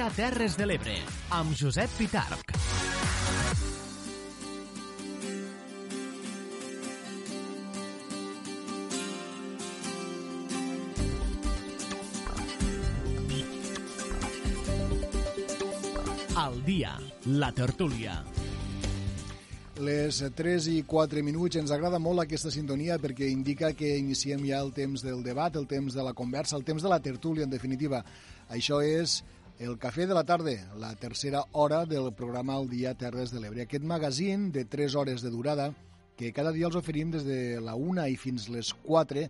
a Terres de l'Ebre, amb Josep Pitarc. Al dia, la tertúlia. Les 3 i 4 minuts. Ens agrada molt aquesta sintonia perquè indica que iniciem ja el temps del debat, el temps de la conversa, el temps de la tertúlia, en definitiva. Això és el Cafè de la Tarda, la tercera hora del programa El Dia Terres de l'Ebre. Aquest magazín de 3 hores de durada que cada dia els oferim des de la 1 i fins les 4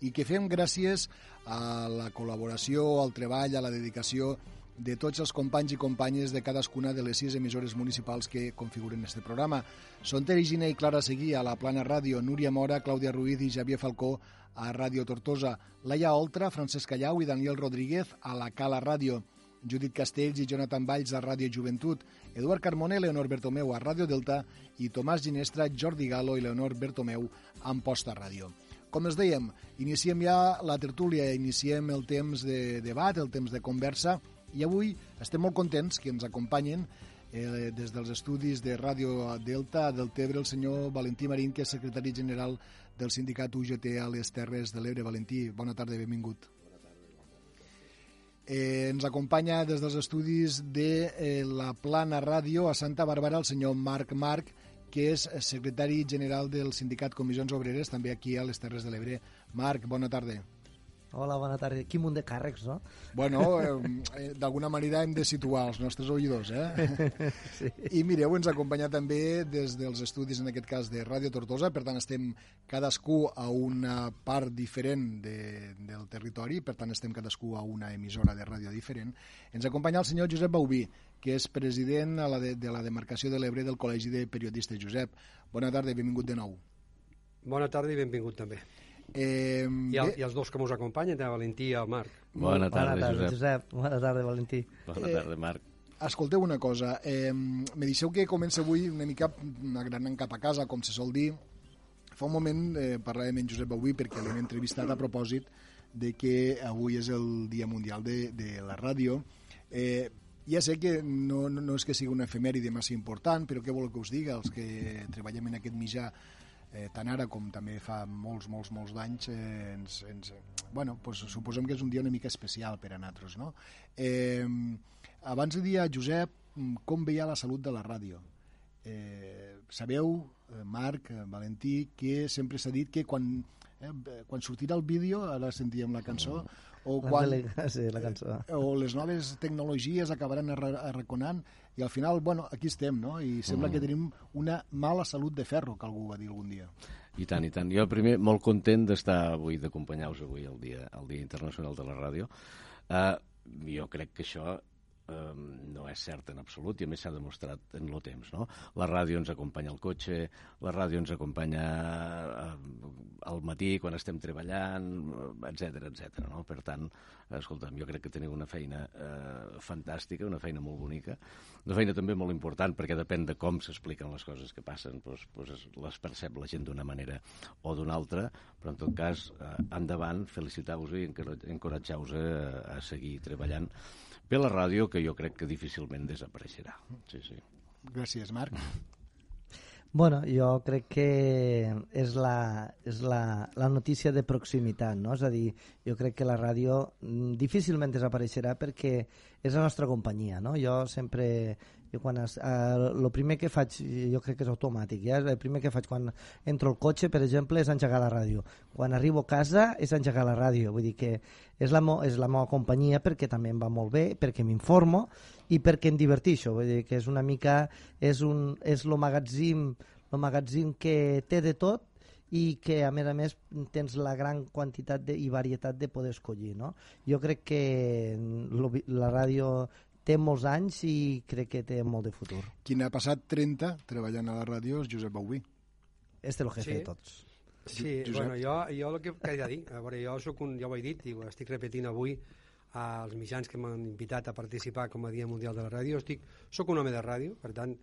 i que fem gràcies a la col·laboració, al treball, a la dedicació de tots els companys i companyes de cadascuna de les sis emissores municipals que configuren este programa. Són Giner i Clara Seguí a la Plana Ràdio, Núria Mora, Clàudia Ruiz i Xavier Falcó a Ràdio Tortosa, Laia Oltra, Francesc Callau i Daniel Rodríguez a la Cala Ràdio, Judit Castells i Jonathan Valls a Ràdio Joventut, Eduard Carmona i Leonor Bertomeu a Ràdio Delta i Tomàs Ginestra, Jordi Galo i Leonor Bertomeu a Amposta Ràdio. Com els dèiem, iniciem ja la tertúlia, iniciem el temps de debat, el temps de conversa, i avui estem molt contents que ens acompanyen eh, des dels estudis de Ràdio Delta del Tebre el senyor Valentí Marín, que és secretari general del sindicat UGT a les Terres de l'Ebre. Valentí, bona tarda, benvingut. Eh, ens acompanya des dels estudis de eh, la Plana Ràdio a Santa Bàrbara el senyor Marc Marc, que és secretari general del sindicat Comissions Obreres, també aquí a les Terres de l'Ebre. Marc, bona tarda. Hola, bona tarda. Quin munt de càrrecs, no? Bueno, eh, d'alguna manera hem de situar els nostres oïdors, eh? sí. I mireu, ens acompanya també des dels estudis, en aquest cas, de Ràdio Tortosa, per tant estem cadascú a una part diferent de, del territori, per tant estem cadascú a una emissora de ràdio diferent. Ens acompanya el senyor Josep Baubí, que és president a la de, de la demarcació de l'Ebre del Col·legi de Periodistes. Josep, bona tarda i benvingut de nou. Bona tarda i benvingut també. Eh, I, el, I els dos que mos acompanyen, el Valentí i el Marc. Bona tarda, Bona tarda Josep. Josep. Bona tarda, Valentí. Bona tarda, Marc. Escolteu una cosa, eh, me deixeu que comenci avui una mica agranant cap a casa, com se sol dir. Fa un moment eh, parlàvem amb Josep Baubí perquè l'hem entrevistat a propòsit de que avui és el Dia Mundial de, de la Ràdio. Eh, ja sé que no, no, no és que sigui una efemèride massa important, però què vol que us diga? Els que treballem en aquest mitjà eh, tant ara com també fa molts, molts, molts d'anys, eh, ens, ens, bueno, pues, suposem que és un dia una mica especial per a nosaltres. No? Eh, abans de dir a Josep com veia la salut de la ràdio. Eh, sabeu, eh, Marc, eh, Valentí, que sempre s'ha dit que quan, eh, quan sortirà el vídeo, ara sentíem la cançó, o quan, Sí, la cançó. eh, o les noves tecnologies acabaran arra- arraconant i al final, bueno, aquí estem, no? I sembla que tenim una mala salut de ferro, que algú va dir algun dia. I tant, i tant. Jo primer molt content d'estar avui, d'acompanyar-vos avui el dia, el dia Internacional de la Ràdio. Uh, jo crec que això eh, no és cert en absolut i a més s'ha demostrat en el temps. No? La ràdio ens acompanya al cotxe, la ràdio ens acompanya eh, al matí quan estem treballant, etc etc. no? Per tant, escolta'm, jo crec que teniu una feina eh, fantàstica, una feina molt bonica, una feina també molt important perquè depèn de com s'expliquen les coses que passen, doncs, doncs les percep la gent d'una manera o d'una altra, però en tot cas, eh, endavant, felicitar-vos i encoratjar-vos a, a seguir treballant per la ràdio, que jo crec que difícilment desapareixerà. Sí, sí. Gràcies, Marc. Bueno, jo crec que és la, és la, la notícia de proximitat, no? És a dir, jo crec que la ràdio mm, difícilment desapareixerà perquè és la nostra companyia, no? Jo sempre Jo quan es, eh, el primer que faig, jo crec que és automàtic, ja? el primer que faig quan entro al cotxe, per exemple, és engegar la ràdio. Quan arribo a casa és engegar la ràdio, vull dir que és la, mo, és la meva companyia perquè també em va molt bé, perquè m'informo i perquè em divertixo, vull dir que és una mica, és, un, és lo magatzim, lo magatzim que té de tot i que a més a més tens la gran quantitat de, i varietat de poder escollir no? jo crec que la ràdio té molts anys i crec que té molt de futur. Qui n'ha passat 30 treballant a la ràdio és Josep Bauví. Este és el jefe Sí. de tots. Sí, Josep. bueno, jo, jo el que, he de dir, a veure, jo, soc un, ja ho he dit i ho estic repetint avui als mitjans que m'han invitat a participar com a Dia Mundial de la Ràdio, estic, soc un home de ràdio, per tant,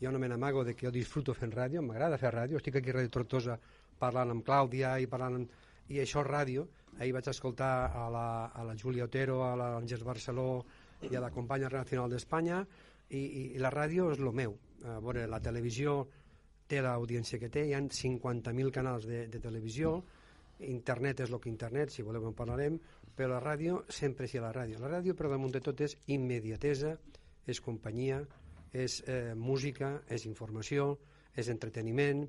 jo no me n'amago de que jo disfruto fent ràdio, m'agrada fer ràdio, estic aquí a Ràdio Tortosa parlant amb Clàudia i parlant amb... I això és ràdio. Ahir vaig escoltar a la, a la Júlia Otero, a l'Àngels Barceló i a la companya nacional d'Espanya i, i, i la ràdio és el meu. A veure, la televisió té l'audiència que té, hi ha 50.000 canals de, de televisió, internet és el que internet, si voleu en parlarem, però la ràdio sempre és la ràdio. La ràdio, per damunt de tot, és immediatesa, és companyia, és eh, música, és informació, és entreteniment,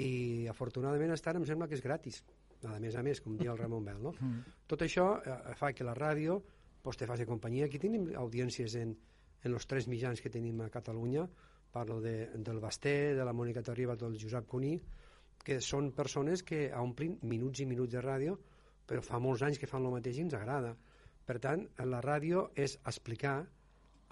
i afortunadament estar em sembla que és gratis, a més a més, com diu el Ramon Bel. No? Mm. Tot això eh, fa que la ràdio pues, te faci companyia. Aquí tenim audiències en, en els tres mitjans que tenim a Catalunya, parlo de, del Basté, de la Mònica Tarriba, del Josep Cuní, que són persones que omplin minuts i minuts de ràdio, però fa molts anys que fan el mateix i ens agrada. Per tant, la ràdio és explicar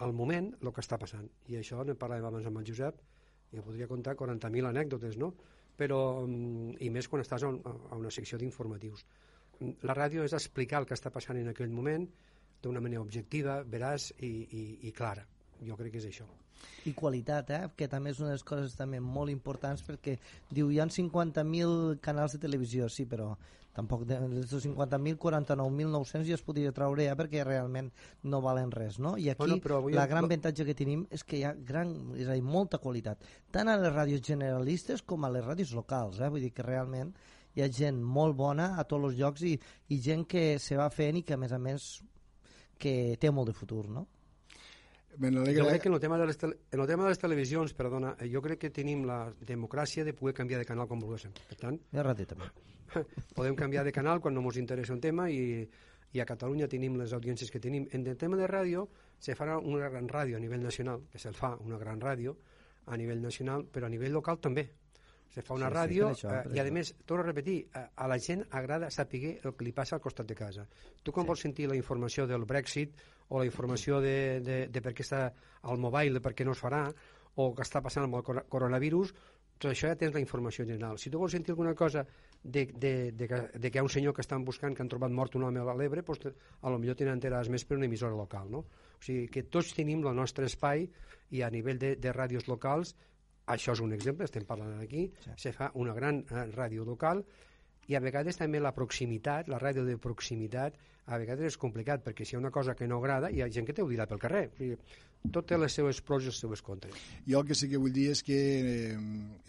al moment el que està passant. I això ne parlàvem abans amb el Josep, i jo podria contar 40.000 anècdotes, no? Però, mm, i més quan estàs a una secció d'informatius. La ràdio és explicar el que està passant en aquell moment d'una manera objectiva, veraç i, i, i clara. Jo crec que és això. I qualitat, eh? que també és una de les coses també molt importants perquè diu hi ha 50.000 canals de televisió, sí, però tampoc de, dels 50.000, 49.900 ja es podria treure ja perquè realment no valen res, no? I aquí Bueno, però avui la gran avantatge que tenim és que hi ha gran, és a dir, molta qualitat, tant a les ràdios generalistes com a les ràdios locals, eh? vull dir que realment hi ha gent molt bona a tots els llocs i, i gent que se va fent i que a més a més que té molt de futur, no? Me Jo n'alegra... crec que en el tema de les, tele, en el tema de les televisions, perdona, eh, jo crec que tenim la democràcia de poder canviar de canal quan volguéssim. Per tant, Ja raté també. podem canviar de canal quan no ens interessa un tema i, i a Catalunya tenim les audiències que tenim. En el tema de ràdio, se farà una gran ràdio a nivell nacional, que se'l fa una gran ràdio a nivell nacional, però a nivell local també. Se fa una Sí, sí, ràdio per això, eh, i, a més, torno a repetir, a, a la gent agrada saber el que li passa al costat de casa. Tu quan vols sentir la informació del Brexit o la informació de, de, de per què està al mobile, de per què no es farà, o què està passant amb el cor- coronavirus, tot això ja tens la informació general. Si tu vols sentir alguna cosa de, de, de, que, de que hi ha un senyor que estan buscant que han trobat mort un home a l'Ebre, doncs, a lo millor tenen enterades més per una emissora local. No? O sigui que tots tenim el nostre espai i a nivell de, de ràdios locals això és un exemple, estem parlant aquí, sí. se fa una gran eh, ràdio local i a vegades també la proximitat, la ràdio de proximitat, a vegades és complicat perquè si hi ha una cosa que no agrada hi ha gent que t'ho dirà pel carrer. O sigui, tot té les seues pros i les seues contres. Jo el que sí que vull dir és que eh,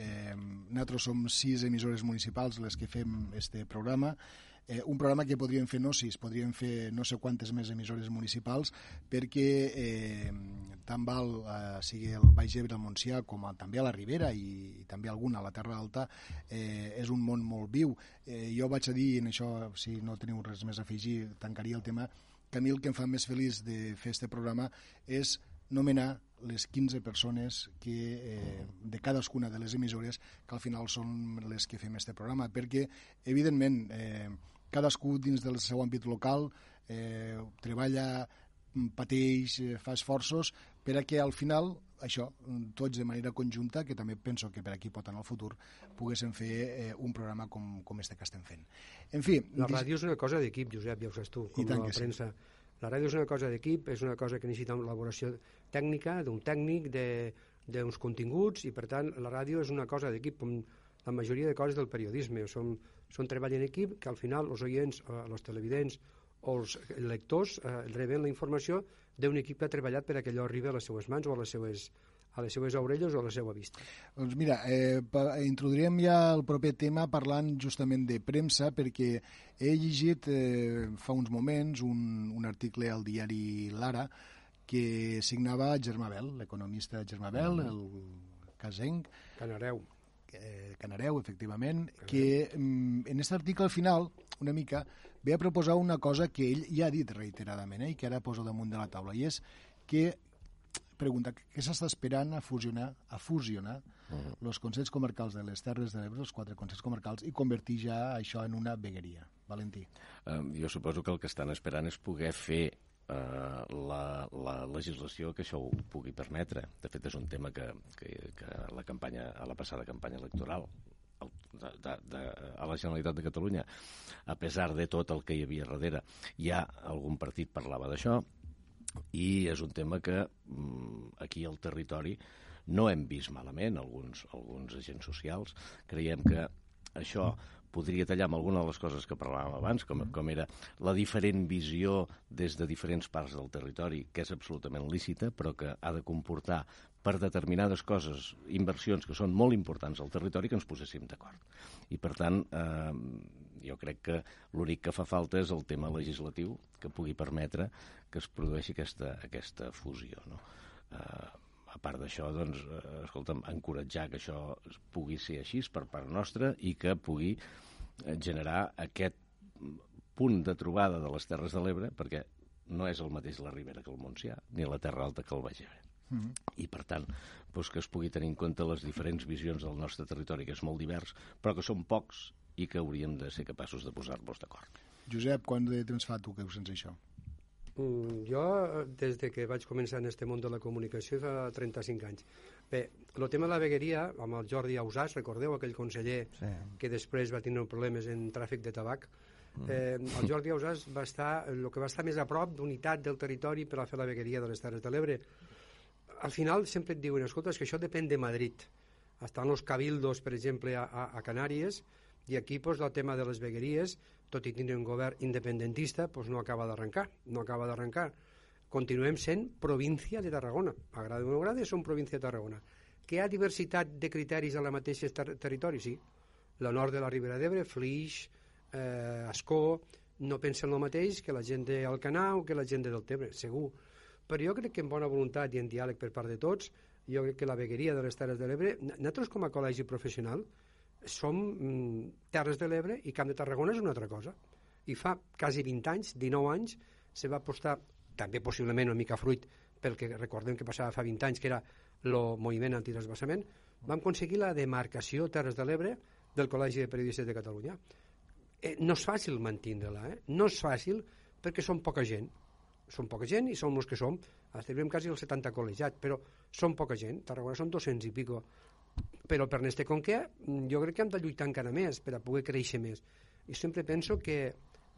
eh, nosaltres som sis emissores municipals les que fem este programa eh, un programa que podríem fer no sis, podríem fer no sé quantes més emissores municipals perquè eh, tant val eh, sigui el Baix Ebre, el Montsià, com a, també a la Ribera i, i també alguna a la Terra Alta, eh, és un món molt viu. Eh, jo vaig a dir, en això, si no teniu res més a afegir, tancaria el tema, que a mi el que em fa més feliç de fer este programa és nomenar les 15 persones que, eh, de cadascuna de les emissores que al final són les que fem este programa, perquè, evidentment, eh, cadascú dins del seu àmbit local eh, treballa, mm, pateix, eh, fa esforços per a que al final això, mm, tots de manera conjunta, que també penso que per aquí pot anar el futur, poguéssim fer eh, un programa com, com este que estem fent. En fi... La ràdio és una cosa d'equip, Josep, ja ho saps tu, com la sí. premsa. La ràdio és una cosa d'equip, és una cosa que necessita una elaboració tècnica, d'un tècnic, de- d'uns continguts, i per tant la ràdio és una cosa d'equip, com la majoria de coses del periodisme. Són, són treball en equip que al final els oients, eh, els televidents o els lectors eh, reben la informació d'un equip que ha treballat per a que allò arribi a les seues mans o a les seues, a les seues orelles o a la seva vista. Doncs mira, eh, pa- introduirem ja el proper tema parlant justament de premsa perquè he llegit eh, fa uns moments un, un article al diari Lara que signava Germabel, l'economista Germabel, Mm. el casenc, Canareu. Eh, Canareu, efectivament, que mm, en aquest article al final, una mica, ve a proposar una cosa que ell ja ha dit reiteradament eh, i que ara posa damunt de la taula, i és que pregunta què s'està esperant a fusionar a fusionar els Consells Comarcals de les Terres de l'Ebre, els quatre Consells Comarcals, i convertir ja això en una vegueria. Valentí. Eh, jo suposo que el que estan esperant és poder fer eh, la, la legislació que això ho pugui permetre. De fet, és un tema que, que, que la campanya, a la passada campanya electoral el- de, de, de, a la Generalitat de Catalunya, a pesar de tot el que hi havia darrere, ja algun partit parlava d'això, i és un tema que mm, aquí al territori no hem vist malament alguns, alguns agents socials. Creiem que això podria tallar amb alguna de les coses que parlàvem abans, com, com era la diferent visió des de diferents parts del territori, que és absolutament lícita, però que ha de comportar per determinades coses, inversions que són molt importants al territori, que ens poséssim d'acord. I, per tant, eh, jo crec que l'únic que fa falta és el tema legislatiu que pugui permetre que es produeixi aquesta, aquesta fusió. No? Eh, a part d'això, doncs, eh, escolta'm, encoratjar que això pugui ser així per part nostra i que pugui eh, generar aquest punt de trobada de les Terres de l'Ebre, perquè no és el mateix la Ribera que el Montsià, ni la Terra Alta que el Baix Ebre. I, per tant, doncs que es pugui tenir en compte les diferents visions del nostre territori, que és molt divers, però que són pocs i que hauríem de ser capaços de posar-nos d'acord. Josep, quant de temps fa tu que ho sents això? Mm, jo, eh, des de que vaig començar en este món de la comunicació, fa 35 anys. Bé, el tema de la vegueria, amb el Jordi Ausàs, recordeu aquell conseller Sí. que després va tenir problemes en tràfic de tabac? Eh, el Jordi Ausàs va estar, el que va estar més a prop d'unitat del territori per a fer la vegueria de les Terres de l'Ebre. Al final sempre et diuen, escolta, és que això depèn de Madrid. Estan els cabildos, per exemple, a, a, a Canàries, i aquí pues, el tema de les vegueries, tot i tenir un govern independentista, pues, no acaba d'arrencar. No acaba d'arrencar. Continuem sent província de Tarragona. Agrada o no agrada, som província de Tarragona. Que hi ha diversitat de criteris a la mateixa ter territori? Sí. La nord de la Ribera d'Ebre, Flix, eh, Ascó, no pensen el mateix que la gent d'Alcanar o que la gent de Deltebre, segur. Però jo crec que amb bona voluntat i en diàleg per part de tots, jo crec que la vegueria de les Terres de l'Ebre, nosaltres com a col·legi professional som mm, Terres de l'Ebre i Camp de Tarragona és una altra cosa. I fa quasi 20 anys, 19 anys, se va apostar, també possiblement una mica fruit pel que recordem que passava fa 20 anys, que era el moviment antitransbassament, vam aconseguir la demarcació Terres de l'Ebre del Col·legi de Periodistes de Catalunya. Eh, no és fàcil mantindre-la, eh? no és fàcil perquè som poca gent. Som poca gent i som els que som. Estem quasi els 70 col·legiats, però som poca gent. Tarragona són 200 i pico. Però per Neste Conquer mm, jo crec que hem de lluitar encara més per a poder créixer més. I sempre penso que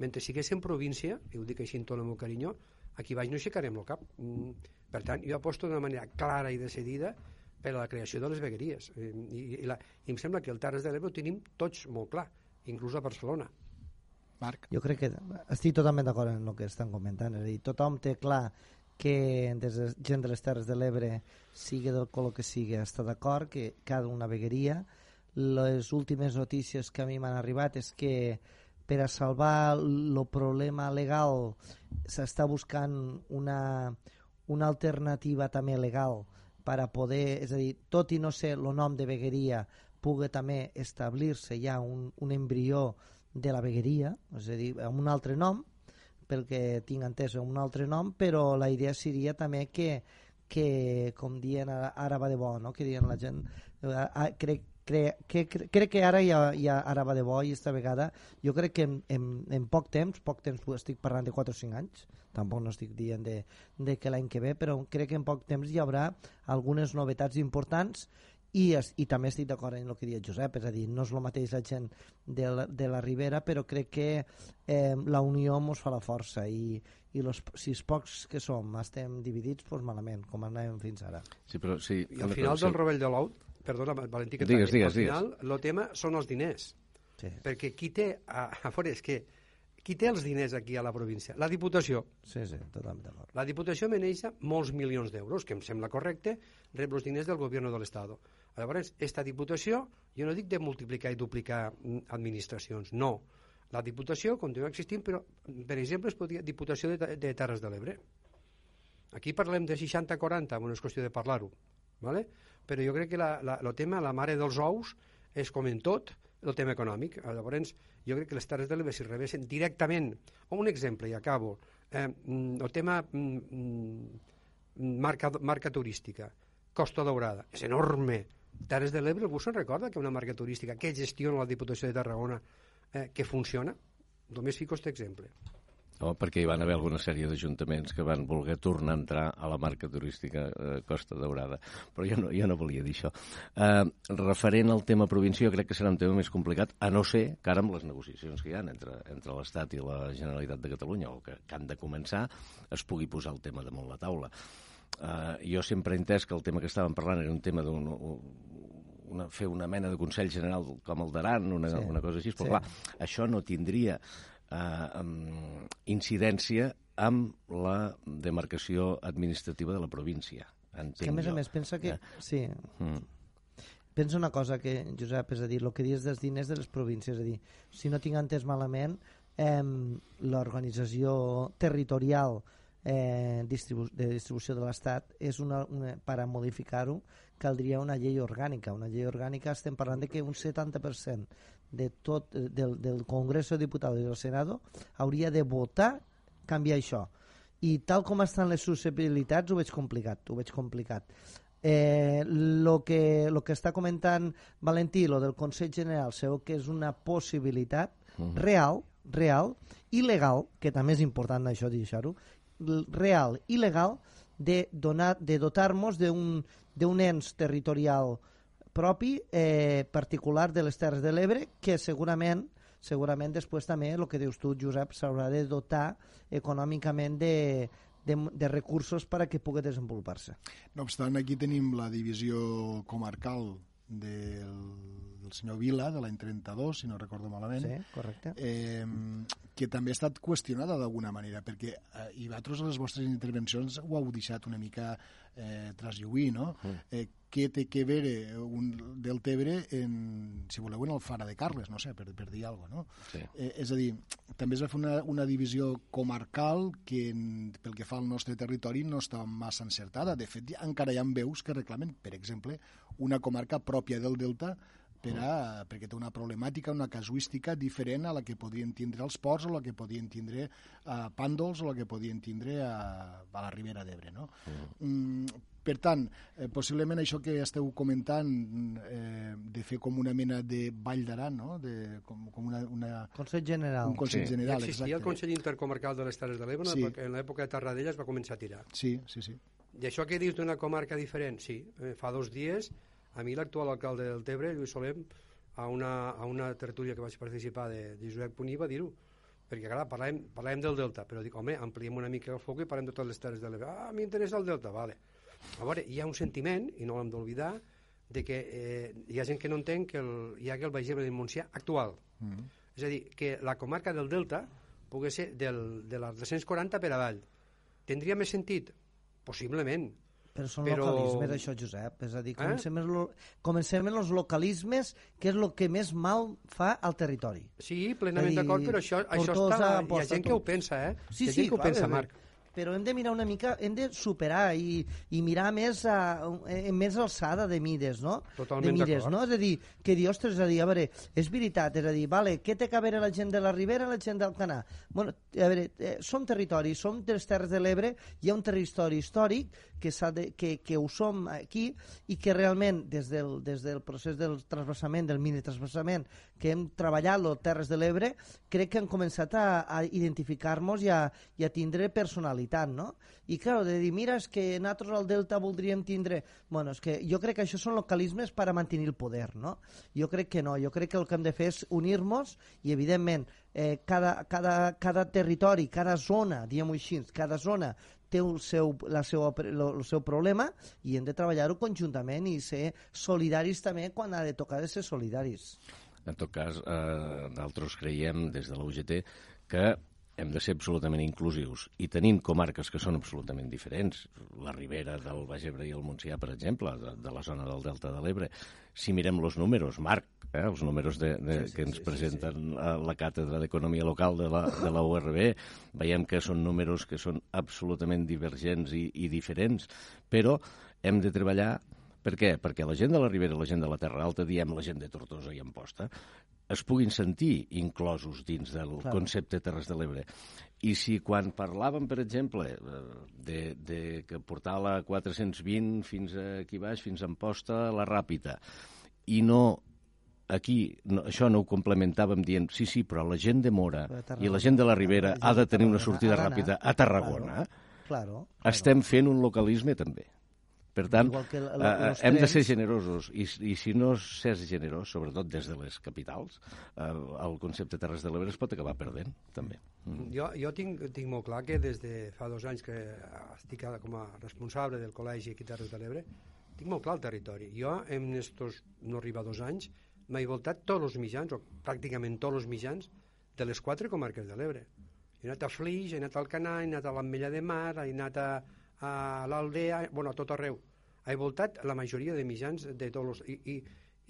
mentre siguéssim província, i ho dic així en tot el meu carinyo, aquí baix no aixecarem el cap. Mm, Per tant, jo aposto d'una manera clara i decidida per a la creació de les vegueries. I, i, la, i em sembla que el Terres de l'Ebre ho tenim tots molt clar, inclús a Barcelona. Marc? Jo crec que estic totalment d'acord en el que estan comentant. És a dir, tothom té clar que des de gent de les Terres de l'Ebre, sigui del color que sigui, està d'acord que cada una vegueria. Les últimes notícies que a mi m'han arribat és que per a salvar el problema legal s'està buscant una, una alternativa també legal per a poder, és a dir, tot i no ser el nom de vegueria, pugui també establir-se ja un, un embrió de la vegueria, és a dir, amb un altre nom, pel que tinc entès, un altre nom, però la idea seria també que, que com diuen ara, ara va de bo, no? que diuen la gent, eh, ah, crec, crec, crec, crec que ara ja, ja ara va de bo i esta vegada jo crec que en, en, en poc temps, poc temps estic parlant de 4 o 5 anys, tampoc no estic dient de, de que l'any que ve, però crec que en poc temps hi haurà algunes novetats importants i, es, i també estic d'acord en el que deia Josep, és a dir, no és el mateix la gent de la, de la Ribera, però crec que eh, la unió ens fa la força i, i los, si els pocs que som estem dividits, doncs malament, com anàvem fins ara. Sí, però sí... I al final del rovell de l'ou, perdona, Valentí, que Digues, digues, al final el tema són els diners. Sí, Perquè qui té, a, a fora, és que qui té els diners aquí a la província? La Diputació. sí, sí totalment d'acord. La Diputació maneja molts milions d'euros, que em sembla correcte, rep els diners del govern de l'Estat. Llavors, esta Diputació, jo no dic de multiplicar i duplicar mm, administracions, no. La Diputació continua existint, però, per exemple, es podria, Diputació de, de Terres de l'Ebre. Aquí parlem de 60-40, bueno, és qüestió de parlar-ho, ¿vale? però jo crec que la, la, el tema, la mare dels ous, és com en tot, el tema econòmic. Llavors, jo crec que les Terres de l'Ebre, si rebessin directament, un exemple, i acabo, eh, mm, el tema mm, marca, marca turística, Costa Daurada, és enorme. Terres de l'Ebre, algú se'n recorda que una marca turística que gestiona la Diputació de Tarragona, eh, que funciona? Només fico aquest exemple. No, perquè hi van haver alguna sèrie d'ajuntaments que van voler tornar a entrar a la marca turística eh, Costa Daurada. Però jo no, jo no volia dir això. Eh, referent al tema provincial, crec que serà un tema més complicat, a no ser que ara amb les negociacions que hi ha entre, entre l'Estat i la Generalitat de Catalunya, o que, que han de començar, es pugui posar el tema damunt la taula. Eh, jo sempre he entès que el tema que estàvem parlant era un tema d'un una, fer una mena de Consell General com el d'Aran, una, Sí. una cosa així, però Sí. clar, això no tindria eh, incidència amb la demarcació administrativa de la província. Entenc Que a més a jo. més pensa que... Eh? Sí, Mm. pensa una cosa que, Josep, és a dir, el que dius dels diners de les províncies, és a dir, si no tinc entès malament, eh, l'organització territorial eh, distribu de distribució de l'Estat és una, una, per a modificar-ho caldria una llei orgànica. Una llei orgànica estem parlant de que un 70% de tot, eh, del, del Congrés de Diputats i del Senado hauria de votar canviar això. I tal com estan les susceptibilitats ho veig complicat, ho veig complicat. Eh, lo, que, lo que està comentant Valentí, lo del Consell General, sabeu que és una possibilitat real, real, i legal, que també és important això deixar-ho, real i legal de, donar, de dotar-nos d'un ens territorial propi eh, particular de les Terres de l'Ebre que segurament segurament després també, el que dius tu, Josep, s'haurà de dotar econòmicament de, de, de recursos per a que pugui desenvolupar-se. No obstant, aquí tenim la divisió comarcal del, del senyor Vila, de l'any 32, si no recordo malament, Sí, correcte. eh, que també ha estat qüestionada d'alguna manera, perquè eh, i vosaltres a les vostres intervencions ho heu deixat una mica eh, traslluir, no? Mm. Eh, què té que veure un del Tebre en, si voleu, en el Fara de Carles, no sé, per, per dir alguna cosa, no? Sí. Eh, és a dir, també es va fer una, una divisió comarcal que en, pel que fa al nostre territori no està massa encertada. De fet, encara hi ha veus que reclamen, per exemple, una comarca pròpia del Delta per a, perquè té una problemàtica, una casuística diferent a la que podien tindre els ports o la que podien tindre a Pàndols o la que podien tindre a, a la Ribera d'Ebre. No? Mm, per tant, eh, possiblement això que esteu comentant eh, de fer com una mena de Vall d'Aran, no? de, com, com una, una, Consell General. un Consell Sí. General. Ja existia el exacte. Consell Intercomarcal de les Terres de l'Ebre, Sí. en l'època de Tarradella es va començar a tirar. Sí, sí, sí. I això que dius d'una comarca diferent, sí. Eh, fa dos dies, a mi l'actual alcalde del Tebre, Lluís Solem, a una, a una tertúlia que vaig participar de, de Josep Puní, va dir-ho. Perquè, clar, parlàvem, parlàvem del Delta, però dic, home, ampliem una mica el foc i parlem de totes les terres de l'Ebre. Ah, m'interessa el Delta, vale. A veure, hi ha un sentiment, i no l'hem d'oblidar, de que eh, hi ha gent que no entén que el, hi ha que el Baix Ebre del Montsià actual. Mm. És a dir, que la comarca del Delta pugui ser del, de les 240 per avall. Tindria més sentit? Possiblement. Però són Però- localismes, això, Josep. És a dir, Eh? comencem, eh? lo, comencem en els localismes, que és el que més mal fa al territori. Sí, plenament d'acord, però això, això està... Hi ha gent que ho tot. pensa, eh? Sí, Hi ha sí, que ho clar, pensa, bé, Marc. Però hem de mirar una mica, hem de superar i, i mirar més a, en més alçada de mides, no? Totalment de d'acord. no? És a dir, que dir, ostres, és a dir, a veure, és veritat, és a dir, vale, què té que veure la gent de la Ribera la gent del Canà? Bueno, a veure, eh, som territori, som de les Terres de l'Ebre, hi ha un territori històric que, de, que, que ho som aquí i que realment des del, des del procés del trasbassament, del mini trasbassament que hem treballat les Terres de l'Ebre, crec que hem començat a, a identificar-nos i, i a tindre personalitat, no? I, clar, de dir, mira, és que nosaltres al Delta voldríem tindre... Bueno, és que jo crec que això són localismes per a mantenir el poder, no? Jo crec que no, jo crec que el que hem de fer és unir-nos i, evidentment, eh, cada, cada, cada territori, cada zona, diguem-ho així, cada zona té el seu, la seva, el seu problema i hem de treballar-ho conjuntament i ser solidaris també quan ha de tocar de ser solidaris. En tot cas, eh, nosaltres creiem des de la UGT que hem de ser absolutament inclusius. I tenim comarques que són absolutament diferents, la Ribera del Baix Ebre i el Montsià, per exemple, de, de la zona del Delta de l'Ebre, si mirem els números, Marc, eh, els números de, de, sí, sí, que ens sí, presenten sí, sí. A la càtedra d'Economia Local de la, de la URB, veiem que són números que són absolutament divergents i, i diferents, però hem de treballar per què? Perquè la gent de la Ribera, la gent de la Terra Alta, diem la gent de Tortosa i Amposta, es puguin sentir inclosos dins del Clar. concepte Terres de l'Ebre. I si quan parlàvem, per exemple, eh, de, de que portar la 420 fins aquí baix, fins a Amposta, la Ràpita, i no aquí no, això no ho complementàvem dient sí, sí, però la gent de Mora i la gent de la Ribera ha de tenir una sortida ràpida a Tarragona. Claro, claro, claro. Estem fent un localisme també. Per tant, que la, eh, hem de ser generosos i, i si no ser generós, sobretot des de les capitals, eh, el concepte Terres de l'Ebre es pot acabar perdent, també. Mm. Jo, jo tinc, tinc molt clar que des de fa dos anys que estic com a responsable del col·legi aquí Terres de l'Ebre, tinc molt clar el territori. Jo, en estos, no arriba a dos anys, m'he voltat tots els mitjans, o pràcticament tots els mitjans, de les quatre comarques de l'Ebre. He anat a Flix, he anat al Canà, he anat a l'Ametlla de Mar, he anat a, a l'Aldea, bueno, a tot arreu. Ha voltat la majoria de mitjans de tots. I, i,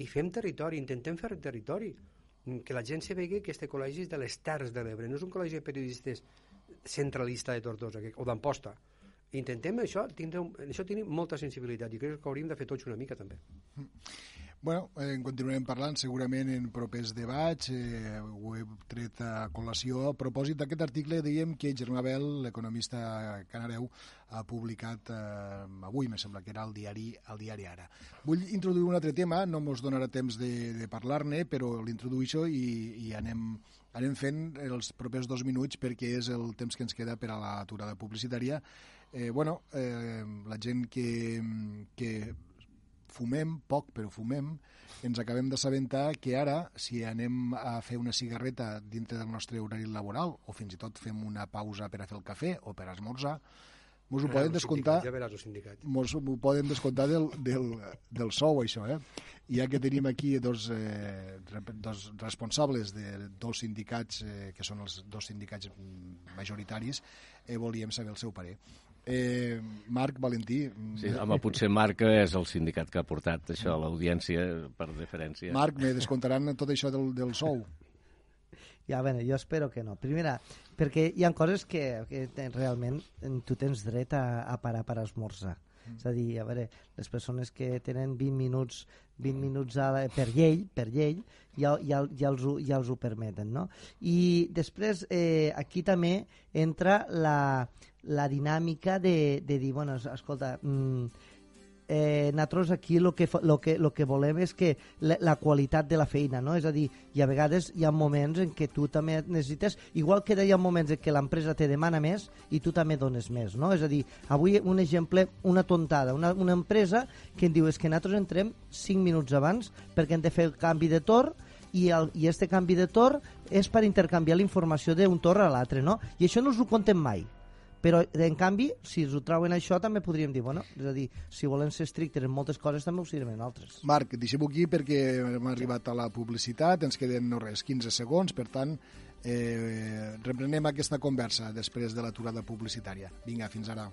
i fem territori, intentem fer territori que la gent se que este col·legi és de les Terres de l'Ebre, no és un col·legi de periodistes centralista de Tortosa o d'Amposta. Intentem això, tindre, això tenim molta sensibilitat i crec que hauríem de fer tots una mica també. Mm. Bueno, en continuarem parlant segurament en propers debats, eh, ho he tret a col·lació. A propòsit d'aquest article, dèiem que Germà Bel, l'economista canareu, ha publicat eh, avui, me sembla que era el diari, el diari Ara. Vull introduir un altre tema, no mos donarà temps de, de parlar-ne, però l'introduïxo i, i anem, anem fent els propers dos minuts perquè és el temps que ens queda per a l'aturada publicitària. Eh, bueno, eh, la gent que, que fumem poc, però fumem, ens acabem d'assabentar que ara, si anem a fer una cigarreta dintre del nostre horari laboral, o fins i tot fem una pausa per a fer el cafè o per a esmorzar, mos ho poden descomptar ja veràs sindicat. mos ho poden descomptar del, del, del sou això eh? ja que tenim aquí dos, eh, dos responsables de dos sindicats eh, que són els dos sindicats majoritaris eh, volíem saber el seu parer Eh, Marc Valentí. Sí, home, potser Marc és el sindicat que ha portat això a l'audiència per deferència. Marc, me descontaran tot això del, del sou? Ja, bueno, jo espero que no. Primera, perquè hi ha coses que, que realment tu tens dret a, a parar per esmorzar. Mm. És a dir, a veure, les persones que tenen 20 minuts 20 minuts a la, per llei, per llei ja, ja, ja, els, ja els ho permeten. No? I després eh, aquí també entra la, la dinàmica de, de dir, bueno, escolta, mm, eh, nosaltres aquí el que, lo que, lo que volem és que la, la qualitat de la feina, no? És a dir, i a vegades hi ha moments en què tu també necessites, igual que hi ha moments en què l'empresa te demana més i tu també dones més, no? És a dir, avui un exemple, una tontada, una, una empresa que en diu és que nosaltres entrem 5 minuts abans perquè hem de fer el canvi de torn i, el, i este canvi de torn és per intercanviar la informació d'un torn a l'altre, no? I això no us ho contem mai però en canvi, si ens ho trauen això també podríem dir, bueno, és a dir, si volem ser estrictes en moltes coses també ho serem en altres. Marc, deixem-ho aquí perquè hem arribat a la publicitat, ens queden no res, 15 segons, per tant, eh, reprenem aquesta conversa després de l'aturada publicitària. Vinga, fins ara.